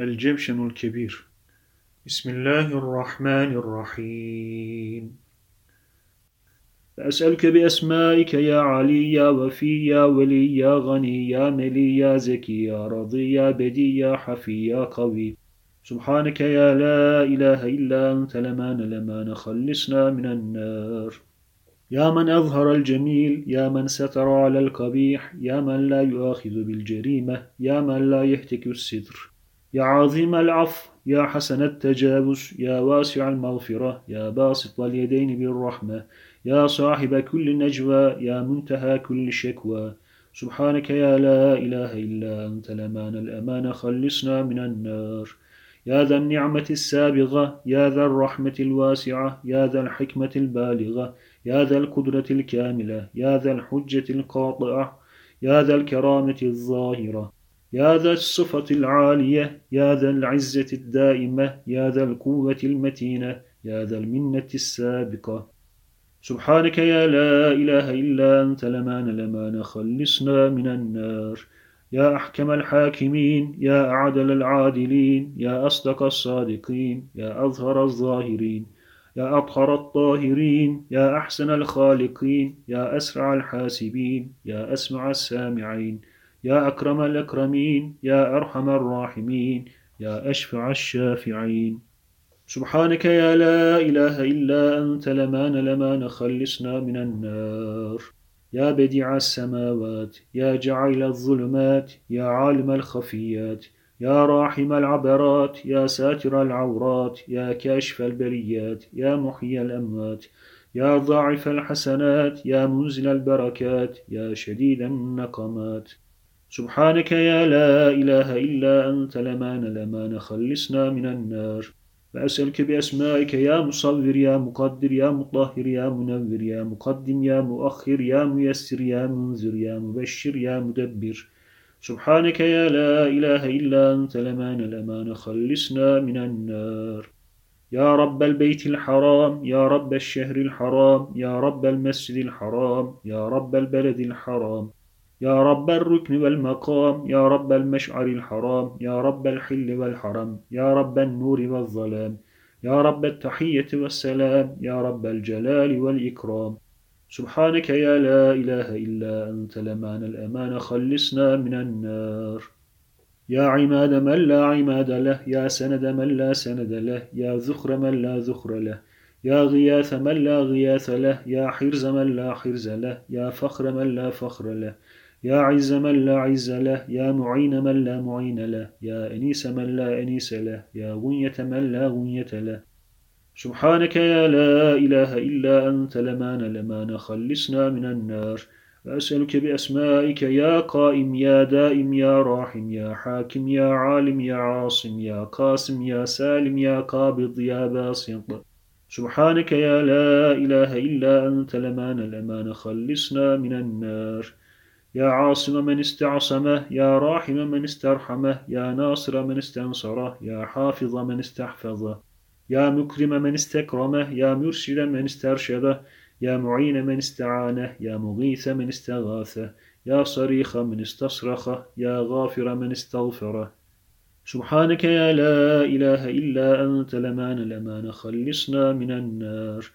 الجمشن الكبير؟ بسم الله الرحمن الرحيم. أسألك بأسمائك يا علي يا وفي يا ولي يا غني يا ملي يا زكي يا رضي يا بدي يا حفي يا قوي. سبحانك يا لا إله إلا أنت لما لما خلصنا من النار. يا من أظهر الجميل يا من ستر على القبيح يا من لا يؤاخذ بالجريمة يا من لا يهتك الستر. يا عظيم العفو يا حسن التجاوز يا واسع المغفرة يا باسط اليدين بالرحمة يا صاحب كل نجوى يا منتهى كل شكوى. سبحانك يا لا إله إلا أنت الأمان الأمان خلصنا من النار. يا ذا النعمة السابغة يا ذا الرحمة الواسعة يا ذا الحكمة البالغة يا ذا القدرة الكاملة يا ذا الحجة القاطعة يا ذا الكرامة الظاهرة. يا ذا الصفة العالية يا ذا العزة الدائمة يا ذا القوة المتينة يا ذا المنة السابقة. سبحانك يا لا إله إلا أنت الأمان الأمان خلصنا من النار. يا أحكم الحاكمين يا أعدل العادلين يا أصدق الصادقين يا أظهر الظاهرين يا أطهر الطاهرين يا أحسن الخالقين يا أسرع الحاسبين يا أسمع السامعين. يا أكرم الأكرمين يا أرحم الراحمين يا أشفع الشافعين. سبحانك يا لا إله إلا أنت لمان لمان خلصنا من النار. يا بديع السماوات يا جعل الظلمات يا عالم الخفيات يا راحم العبرات يا ساتر العورات يا كاشف البريات يا محيي الأموات يا ضاعف الحسنات يا منزل البركات يا شديد النقمات. سبحانك يا لا إله إلا أنت لمان لمان خلصنا من النار. وأسألك بأسمائك يا مصور يا مقدر يا مطهر يا منور يا مقدم يا مؤخر يا ميسر يا منذر يا مبشر يا مدبر. سبحانك يا لا إله إلا أنت لمان الأمان خلصنا من النار. يا رب البيت الحرام يا رب الشهر الحرام يا رب المسجد الحرام يا رب البلد الحرام. يا رب الركن والمقام يا رب المشعر الحرام يا رب الحل والحرم يا رب النور والظلام يا رب التحية والسلام يا رب الجلال والإكرام. سبحانك يا لا إله إلا أنت لمان الأمان خلصنا من النار. يا عماد من لا عماد له يا سند من لا سند له يا ذخر من لا ذخر له يا غياث من لا غياث له يا حرز من لا حرز له يا فخر من لا فخر له يا عز من لا عز له يا معين من لا معين له يا أنيس من لا أنيس له يا غنية من لا غنية له. سبحانك يا لا إله إلا أنت لمان لمان خلصنا من النار. وأسألك بأسمائك يا قائم يا دائم يا راحم يا حاكم يا عالم يا عاصم يا قاسم يا سالم يا قابض يا باسط. سبحانك يا لا إله إلا أنت لمان لمان خلصنا من النار. يا عاصم من استعصمه يا راحم من استرحمه يا ناصر من استنصره يا حافظ من استحفظه يا مكرم من استكرمه يا مرشد من استرشده يا معين من استعانه يا مغيث من استغاثه يا صريخ من استصرخه يا غافر من استغفره سبحانك يا لا إله إلا أنت لمان لمان خلصنا من النار.